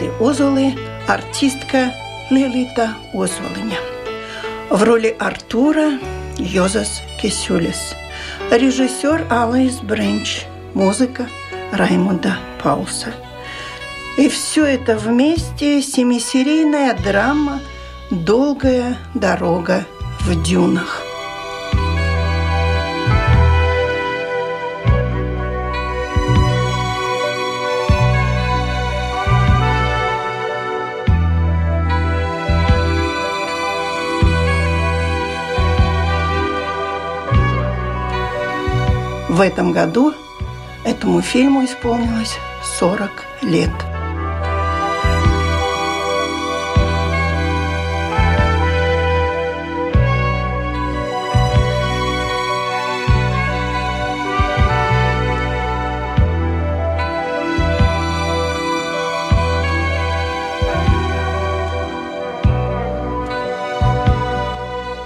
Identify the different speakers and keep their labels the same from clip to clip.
Speaker 1: Роли Марты Озолы артистка Лилита Озволыня. В роли Артура Йозас Кисюлис. Режиссер Алайс Бренч. Музыка Раймонда Пауса. И все это вместе семисерийная драма «Долгая дорога в дюнах». В этом году этому фильму исполнилось 40 лет.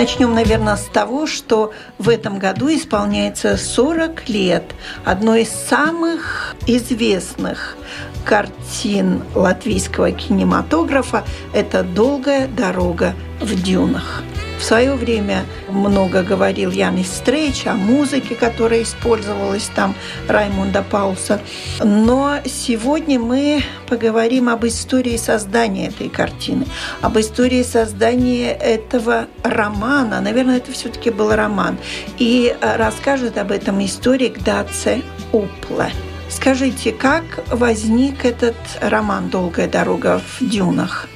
Speaker 1: Начнем, наверное, с того, что в этом году исполняется 40 лет одной из самых известных картин латвийского кинематографа – это «Долгая дорога в дюнах». В свое время много говорил Янис Стрейч о музыке, которая использовалась там Раймунда Пауса. Но сегодня мы поговорим об истории создания этой картины, об истории создания этого романа. Наверное, это все-таки был роман. И расскажет об этом историк Даце Упле. Скажите, как возник этот роман «Долгая дорога в дюнах»?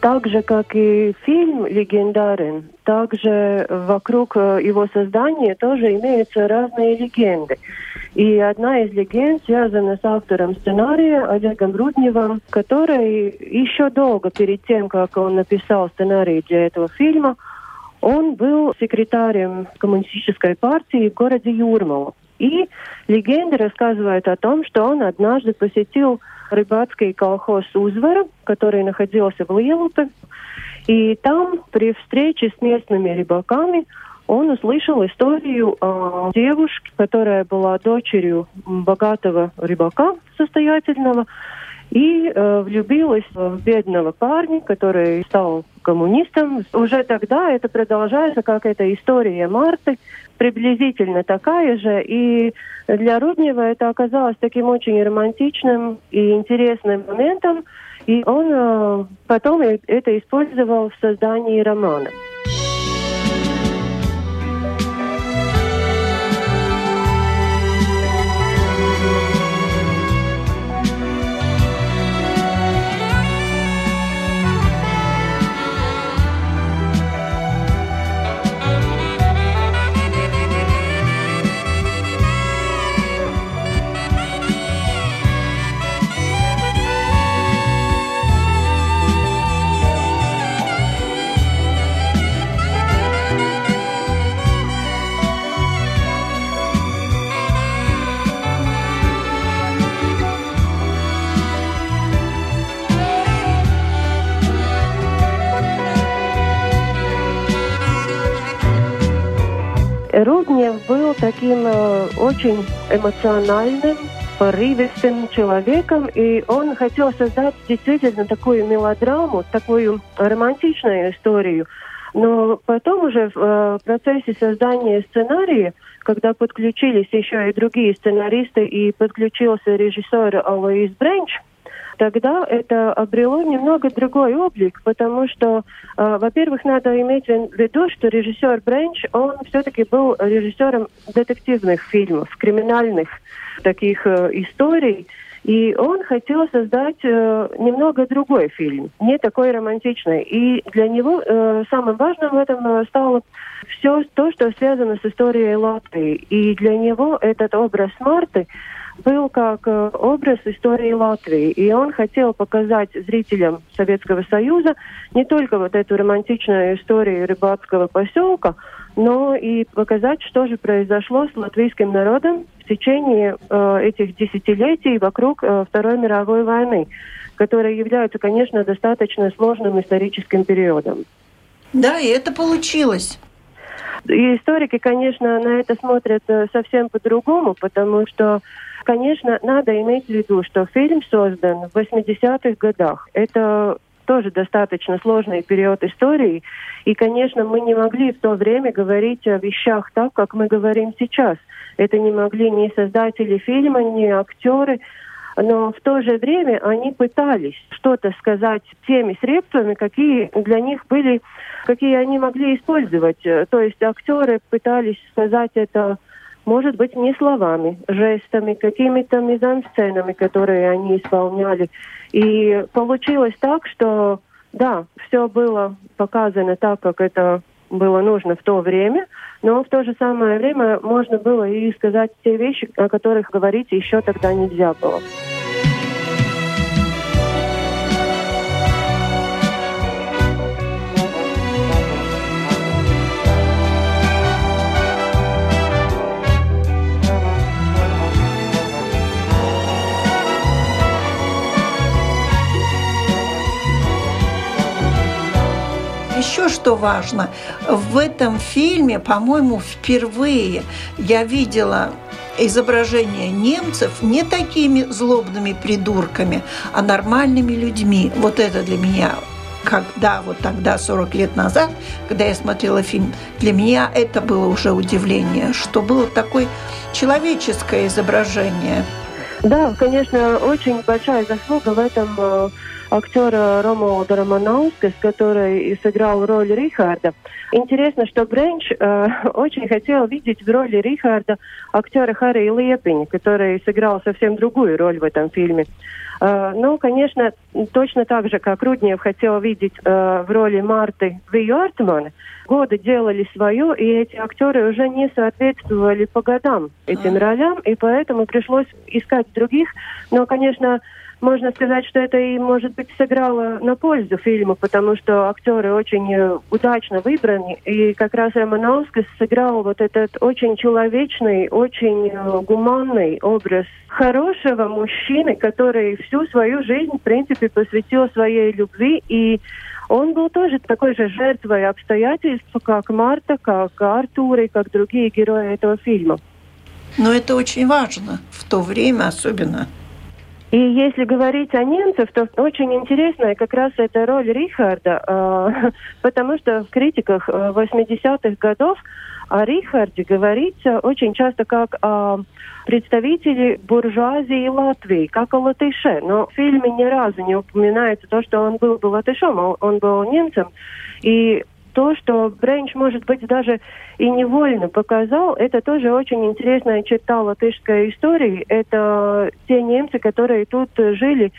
Speaker 2: Так же, как и фильм легендарен, также вокруг его создания тоже имеются разные легенды. И одна из легенд связана с автором сценария Олегом Рудневым, который еще долго перед тем, как он написал сценарий для этого фильма, он был секретарем коммунистической партии в городе Юрмала. И легенда рассказывает о том, что он однажды посетил рыбацкий колхоз «Узвара», который находился в Лиелупе. И там при встрече с местными рыбаками он услышал историю о девушке, которая была дочерью богатого рыбака состоятельного, и э, влюбилась в бедного парня, который стал коммунистом. Уже тогда это продолжается как эта история Марты, приблизительно такая же. И для Руднева это оказалось таким очень романтичным и интересным моментом. И он э, потом это использовал в создании романа. Таким э, очень эмоциональным, порывистым человеком, и он хотел создать действительно такую мелодраму, такую романтичную историю. Но потом уже в процессе создания сценария, когда подключились еще и другие сценаристы и подключился режиссер Алоис Бренч, тогда это обрело немного другой облик, потому что, э, во-первых, надо иметь в виду, что режиссер Бренч, он все-таки был режиссером детективных фильмов, криминальных таких э, историй, и он хотел создать э, немного другой фильм, не такой романтичный. И для него э, самым важным в этом э, стало все то, что связано с историей Латвии. И для него этот образ Марты был как э, образ истории Латвии. И он хотел показать зрителям Советского Союза не только вот эту романтичную историю рыбацкого поселка, но и показать, что же произошло с латвийским народом в течение э, этих десятилетий вокруг э, Второй мировой войны, которая является, конечно, достаточно сложным историческим периодом.
Speaker 1: Да, и это получилось.
Speaker 2: И историки, конечно, на это смотрят э, совсем по-другому, потому что Конечно, надо иметь в виду, что фильм создан в 80-х годах. Это тоже достаточно сложный период истории. И, конечно, мы не могли в то время говорить о вещах так, как мы говорим сейчас. Это не могли ни создатели фильма, ни актеры. Но в то же время они пытались что-то сказать теми средствами, какие для них были, какие они могли использовать. То есть актеры пытались сказать это может быть, не словами, жестами, какими-то мизансценами, которые они исполняли. И получилось так, что да, все было показано так, как это было нужно в то время, но в то же самое время можно было и сказать те вещи, о которых говорить еще тогда нельзя было.
Speaker 1: Еще что важно, в этом фильме, по-моему, впервые я видела изображение немцев не такими злобными придурками, а нормальными людьми. Вот это для меня когда вот тогда, 40 лет назад, когда я смотрела фильм, для меня это было уже удивление, что было такое человеческое изображение.
Speaker 2: Да, конечно, очень большая заслуга в этом э, актера Ромолда Романовскис, который сыграл роль Рихарда. Интересно, что Бренч э, очень хотел видеть в роли Рихарда актера Харри Лепини, который сыграл совсем другую роль в этом фильме. Э, ну, конечно, точно так же, как Руднев хотел видеть э, в роли Марты Вию Артмана, годы делали свое, и эти актеры уже не соответствовали по годам этим ролям, и поэтому пришлось искать других. Но, конечно, можно сказать, что это и, может быть, сыграло на пользу фильму, потому что актеры очень э, удачно выбраны. И как раз Эммануэлскис сыграл вот этот очень человечный, очень э, гуманный образ хорошего мужчины, который всю свою жизнь, в принципе, посвятил своей любви. И он был тоже такой же жертвой обстоятельств, как Марта, как Артур и как другие герои этого фильма.
Speaker 1: Но это очень важно в то время особенно.
Speaker 2: И если говорить о немцах, то очень интересная как раз эта роль Рихарда, э, потому что в критиках 80-х э, годов о Рихарде говорится очень часто как о представителе буржуазии Латвии, как о латыше. Но в фильме ни разу не упоминается то, что он был бы латышом, он был немцем. И то, что Бренч, может быть, даже и невольно показал, это тоже очень интересная черта латышской истории. Это те немцы, которые тут жили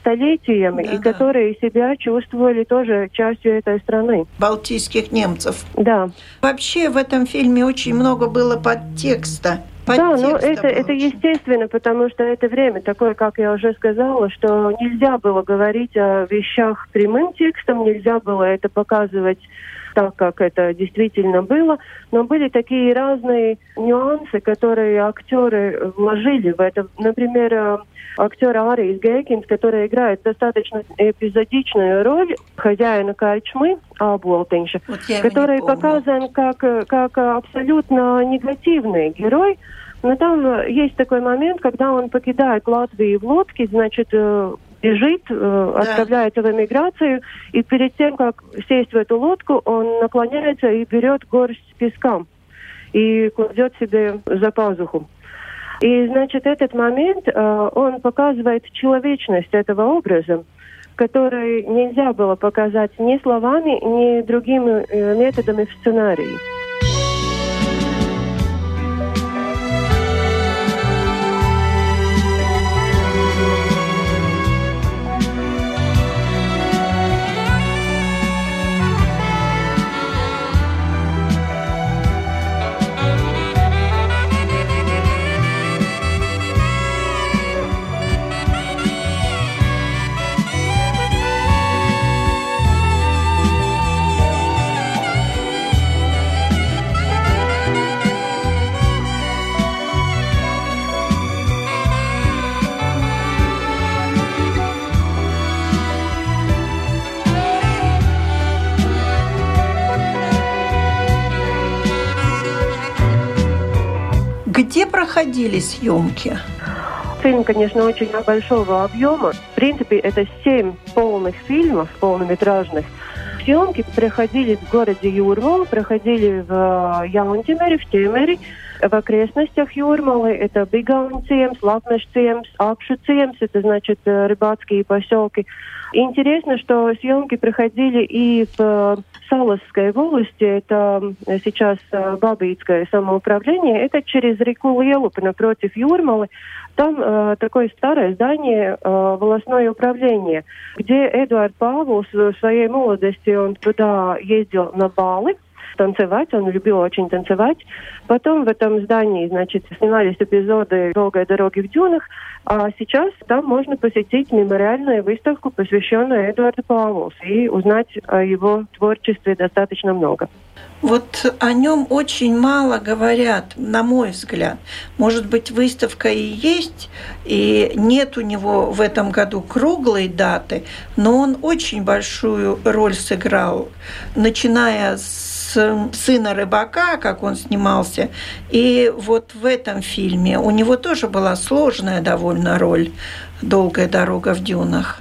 Speaker 2: столетиями да, и да. которые себя чувствовали тоже частью этой страны.
Speaker 1: Балтийских немцев.
Speaker 2: Да.
Speaker 1: Вообще в этом фильме очень много было подтекста.
Speaker 2: Да, ну это, это естественно, потому что это время такое, как я уже сказала, что нельзя было говорить о вещах прямым текстом, нельзя было это показывать так, как это действительно было, но были такие разные нюансы, которые актеры вложили в это. Например, э, актер Арис Гейкинс, который играет достаточно эпизодичную роль хозяина Кайчмы, Абуалтенша, вот который показан как, как абсолютно негативный герой, но там есть такой момент, когда он покидает Латвию в лодке, значит, э, бежит, э, да. отправляется в эмиграцию, и перед тем, как сесть в эту лодку, он наклоняется и берет горсть песка и кладет себе за пазуху. И, значит, этот момент, э, он показывает человечность этого образа, который нельзя было показать ни словами, ни другими э, методами в сценарии.
Speaker 1: Где проходили съемки?
Speaker 2: Фильм, конечно, очень большого объема. В принципе, это семь полных фильмов, полнометражных. Съемки проходили в городе Юрмал, проходили в Яунтимере, в Темере, в окрестностях Юрмалы. Это Бигаунциемс, Лапмешциемс, Апшуциемс, это значит рыбацкие поселки. Интересно, что съемки проходили и в Саласской волости, это сейчас Бабицкое самоуправление, это через реку Лелупы напротив Юрмалы. Там э, такое старое здание, э, волосное управление, где Эдуард Павловс в своей молодости, он туда ездил на балы, танцевать, он любил очень танцевать. Потом в этом здании, значит, снимались эпизоды «Долгой дороги в дюнах», а сейчас там можно посетить мемориальную выставку, посвященную Эдуарду Павлову, и узнать о его творчестве достаточно много.
Speaker 1: Вот о нем очень мало говорят, на мой взгляд. Может быть, выставка и есть, и нет у него в этом году круглой даты, но он очень большую роль сыграл, начиная с сына рыбака, как он снимался. И вот в этом фильме у него тоже была сложная довольно роль «Долгая дорога в дюнах».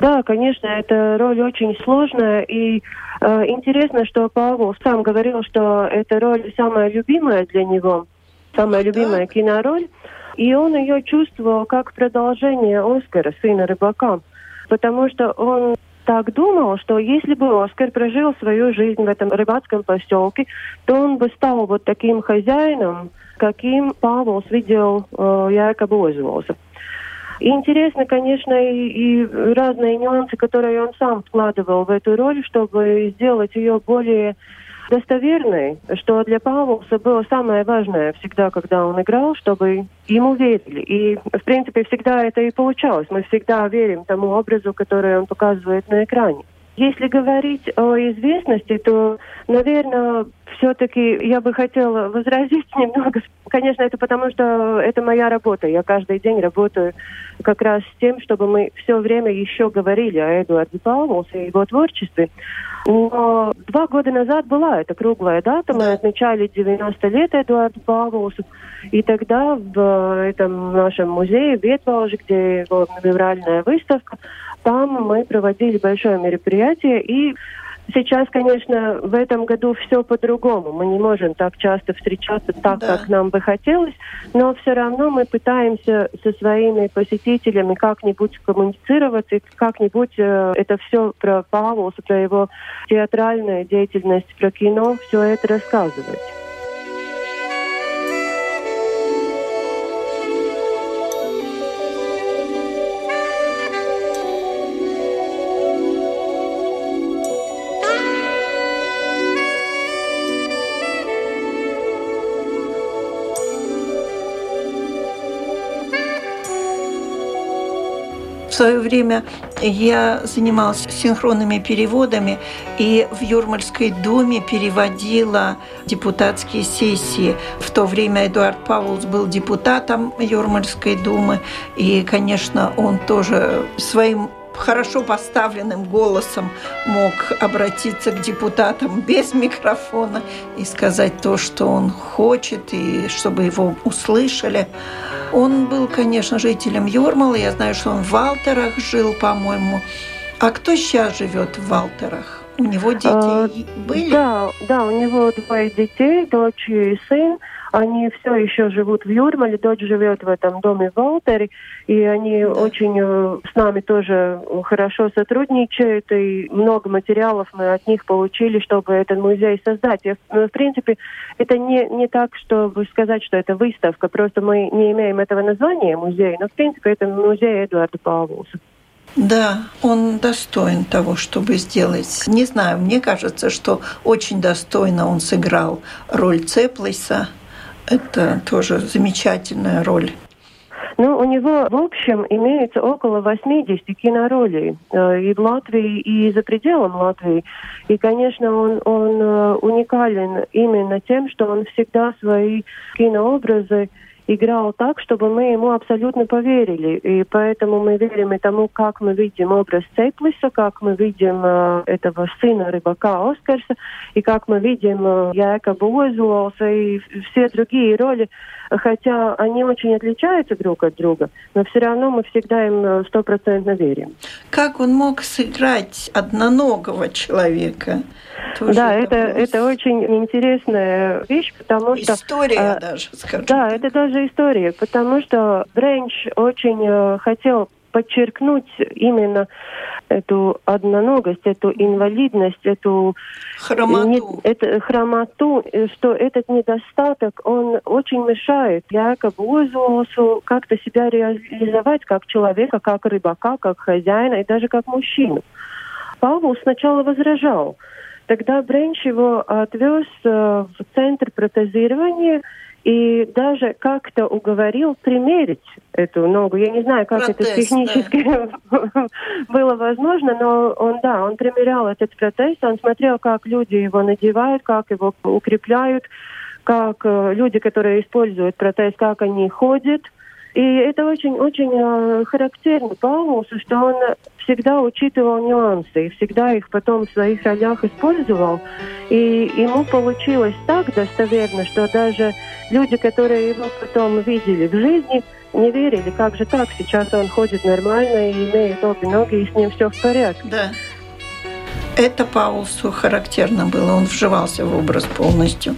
Speaker 2: Да, конечно, эта роль очень сложная. И э, интересно, что Павел сам говорил, что эта роль самая любимая для него, самая любимая так. кинороль. И он ее чувствовал как продолжение Оскара, сына рыбака. Потому что он так думал, что если бы Оскар прожил свою жизнь в этом рыбацком поселке, то он бы стал вот таким хозяином, каким Павел видел э, якобы Озволза. И интересно, конечно, и, и разные нюансы, которые он сам вкладывал в эту роль, чтобы сделать ее более достоверной, что для Павловса было самое важное всегда, когда он играл, чтобы ему верили. И, в принципе, всегда это и получалось. Мы всегда верим тому образу, который он показывает на экране. Если говорить о известности, то, наверное, все-таки я бы хотела возразить немного. Конечно, это потому, что это моя работа. Я каждый день работаю как раз с тем, чтобы мы все время еще говорили о Эдуарде Павловсе и его творчестве. Но два года назад была эта круглая дата. Мы отмечали 90 лет Эдуарда Павловса. И тогда в этом нашем музее в Ветволже, где была мемориальная выставка, там мы проводили большое мероприятие и Сейчас, конечно, в этом году все по-другому. Мы не можем так часто встречаться так, да. как нам бы хотелось, но все равно мы пытаемся со своими посетителями как-нибудь коммуницировать и как-нибудь э, это все про Павлуса, про его театральную деятельность, про кино, все это рассказывать.
Speaker 1: Свое время я занималась синхронными переводами и в Юрмальской думе переводила депутатские сессии. В то время Эдуард Павловс был депутатом Юрмальской думы, и, конечно, он тоже своим хорошо поставленным голосом мог обратиться к депутатам без микрофона и сказать то, что он хочет, и чтобы его услышали. Он был, конечно, жителем Юрмала. Я знаю, что он в Валтерах жил, по-моему. А кто сейчас живет в Валтерах? У него дети а, были?
Speaker 2: Да, да, у него двое детей, дочь и сын. Они все еще живут в Юрмале, дочь живет в этом доме в Волтере, и они да. очень э, с нами тоже хорошо сотрудничают, и много материалов мы от них получили, чтобы этот музей создать. И, ну, в принципе, это не, не так, чтобы сказать, что это выставка, просто мы не имеем этого названия музея, но, в принципе, это музей Эдуарда Павлуса.
Speaker 1: Да, он достоин того, чтобы сделать. Не знаю, мне кажется, что очень достойно он сыграл роль Цеплиса. Это тоже замечательная роль.
Speaker 2: Ну, у него, в общем, имеется около 80 киноролей э, и в Латвии, и за пределом Латвии. И, конечно, он, он э, уникален именно тем, что он всегда свои кинообразы играл так, чтобы мы ему абсолютно поверили. И поэтому мы верим и тому, как мы видим образ Цейплиса, как мы видим э, этого сына рыбака Оскарса, и как мы видим э, Яка Озуолса и все другие роли, хотя они очень отличаются друг от друга, но все равно мы всегда им э, стопроцентно верим.
Speaker 1: Как он мог сыграть одноногого человека?
Speaker 2: Тоже да, это, это очень интересная вещь, потому
Speaker 1: история
Speaker 2: что...
Speaker 1: История а, даже, скажем.
Speaker 2: Да, это даже история, потому что Бренч очень э, хотел подчеркнуть именно эту одноногость, эту инвалидность, эту
Speaker 1: хромоту, не,
Speaker 2: это, хромоту э, что этот недостаток, он очень мешает якобы Озуосу как-то себя реализовать как человека, как рыбака, как хозяина и даже как мужчину. Павел сначала возражал. Тогда Бренч его отвез э, в центр протезирования и даже как-то уговорил примерить эту ногу. Я не знаю, как протез, это технически да. было возможно, но он, да, он примерял этот протез, он смотрел, как люди его надевают, как его укрепляют, как э, люди, которые используют протез, как они ходят – и это очень-очень э, характерно Паулусу, что он всегда учитывал нюансы и всегда их потом в своих ролях использовал. И ему получилось так достоверно, что даже люди, которые его потом видели в жизни, не верили, как же так, сейчас он ходит нормально и имеет обе ноги, и с ним все в порядке.
Speaker 1: Да. Это Паулсу характерно было, он вживался в образ полностью.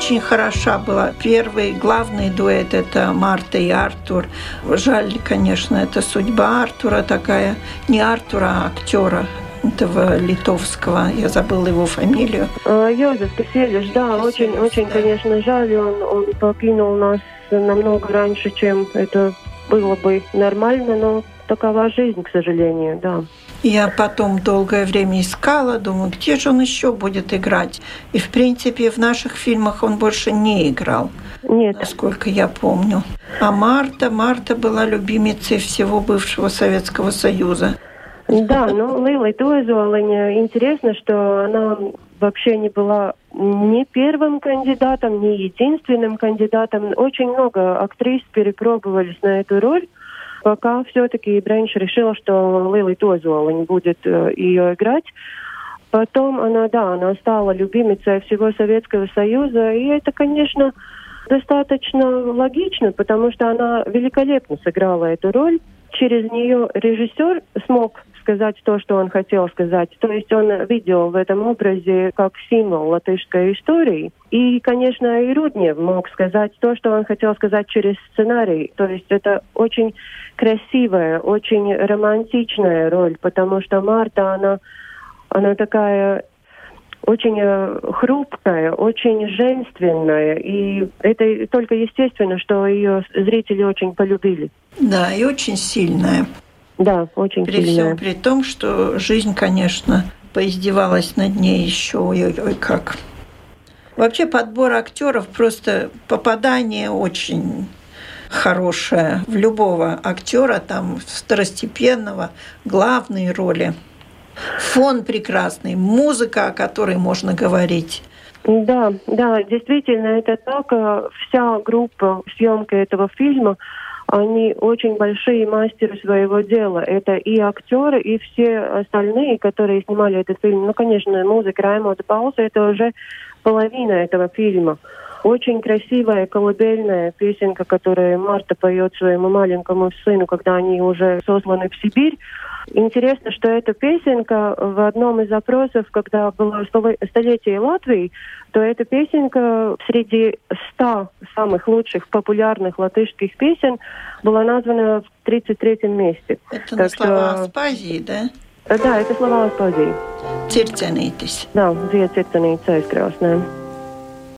Speaker 1: Очень хороша была. Первый главный дуэт – это Марта и Артур. Жаль, конечно, это судьба Артура такая. Не Артура, а актера этого литовского, я забыла его фамилию.
Speaker 2: А, Йозеф Киселиш, да, очень, очень, да. конечно, жаль, он, он покинул нас намного раньше, чем это было бы нормально, но такова жизнь, к сожалению, да.
Speaker 1: Я потом долгое время искала, думаю, где же он еще будет играть. И, в принципе, в наших фильмах он больше не играл.
Speaker 2: Нет.
Speaker 1: Насколько я помню. А Марта, Марта была любимицей всего бывшего Советского Союза.
Speaker 2: Да, ну Лилой Тойзолине интересно, что она вообще не была ни первым кандидатом, ни единственным кандидатом. Очень много актрис перепробовались на эту роль пока все-таки Бренч решила, что Лили Тозолань будет э, ее играть. Потом она, да, она стала любимицей всего Советского Союза, и это, конечно, достаточно логично, потому что она великолепно сыграла эту роль. Через нее режиссер смог сказать то, что он хотел сказать. То есть он видел в этом образе как символ латышской истории. И, конечно, и Руднев мог сказать то, что он хотел сказать через сценарий. То есть это очень красивая, очень романтичная роль, потому что Марта, она, она такая очень э, хрупкая, очень женственная, и это только естественно, что ее зрители очень полюбили.
Speaker 1: Да, и очень сильная.
Speaker 2: Да, очень
Speaker 1: при
Speaker 2: сильная.
Speaker 1: Всем, при том, что жизнь, конечно, поиздевалась над ней еще ой, ой, ой как. Вообще подбор актеров просто попадание очень хорошее в любого актера, там второстепенного, главные роли. Фон прекрасный, музыка, о которой можно говорить.
Speaker 2: Да, да, действительно, это так. Вся группа съемки этого фильма они очень большие мастеры своего дела. Это и актеры, и все остальные, которые снимали этот фильм. Ну, конечно, музыка Раймонда Пауса – это уже половина этого фильма. Очень красивая колыбельная песенка, которую Марта поет своему маленькому сыну, когда они уже сосланы в Сибирь. Интересно, что эта песенка в одном из запросов, когда было столетие Латвии, то эта песенка среди ста самых лучших популярных латышских песен была названа в 33-м месте.
Speaker 1: Это так слова что... Аспазии, да?
Speaker 2: Да, это слова Аспазии.
Speaker 1: Circenītis.
Speaker 2: Да, dzied circenītis aizkrāsnēm.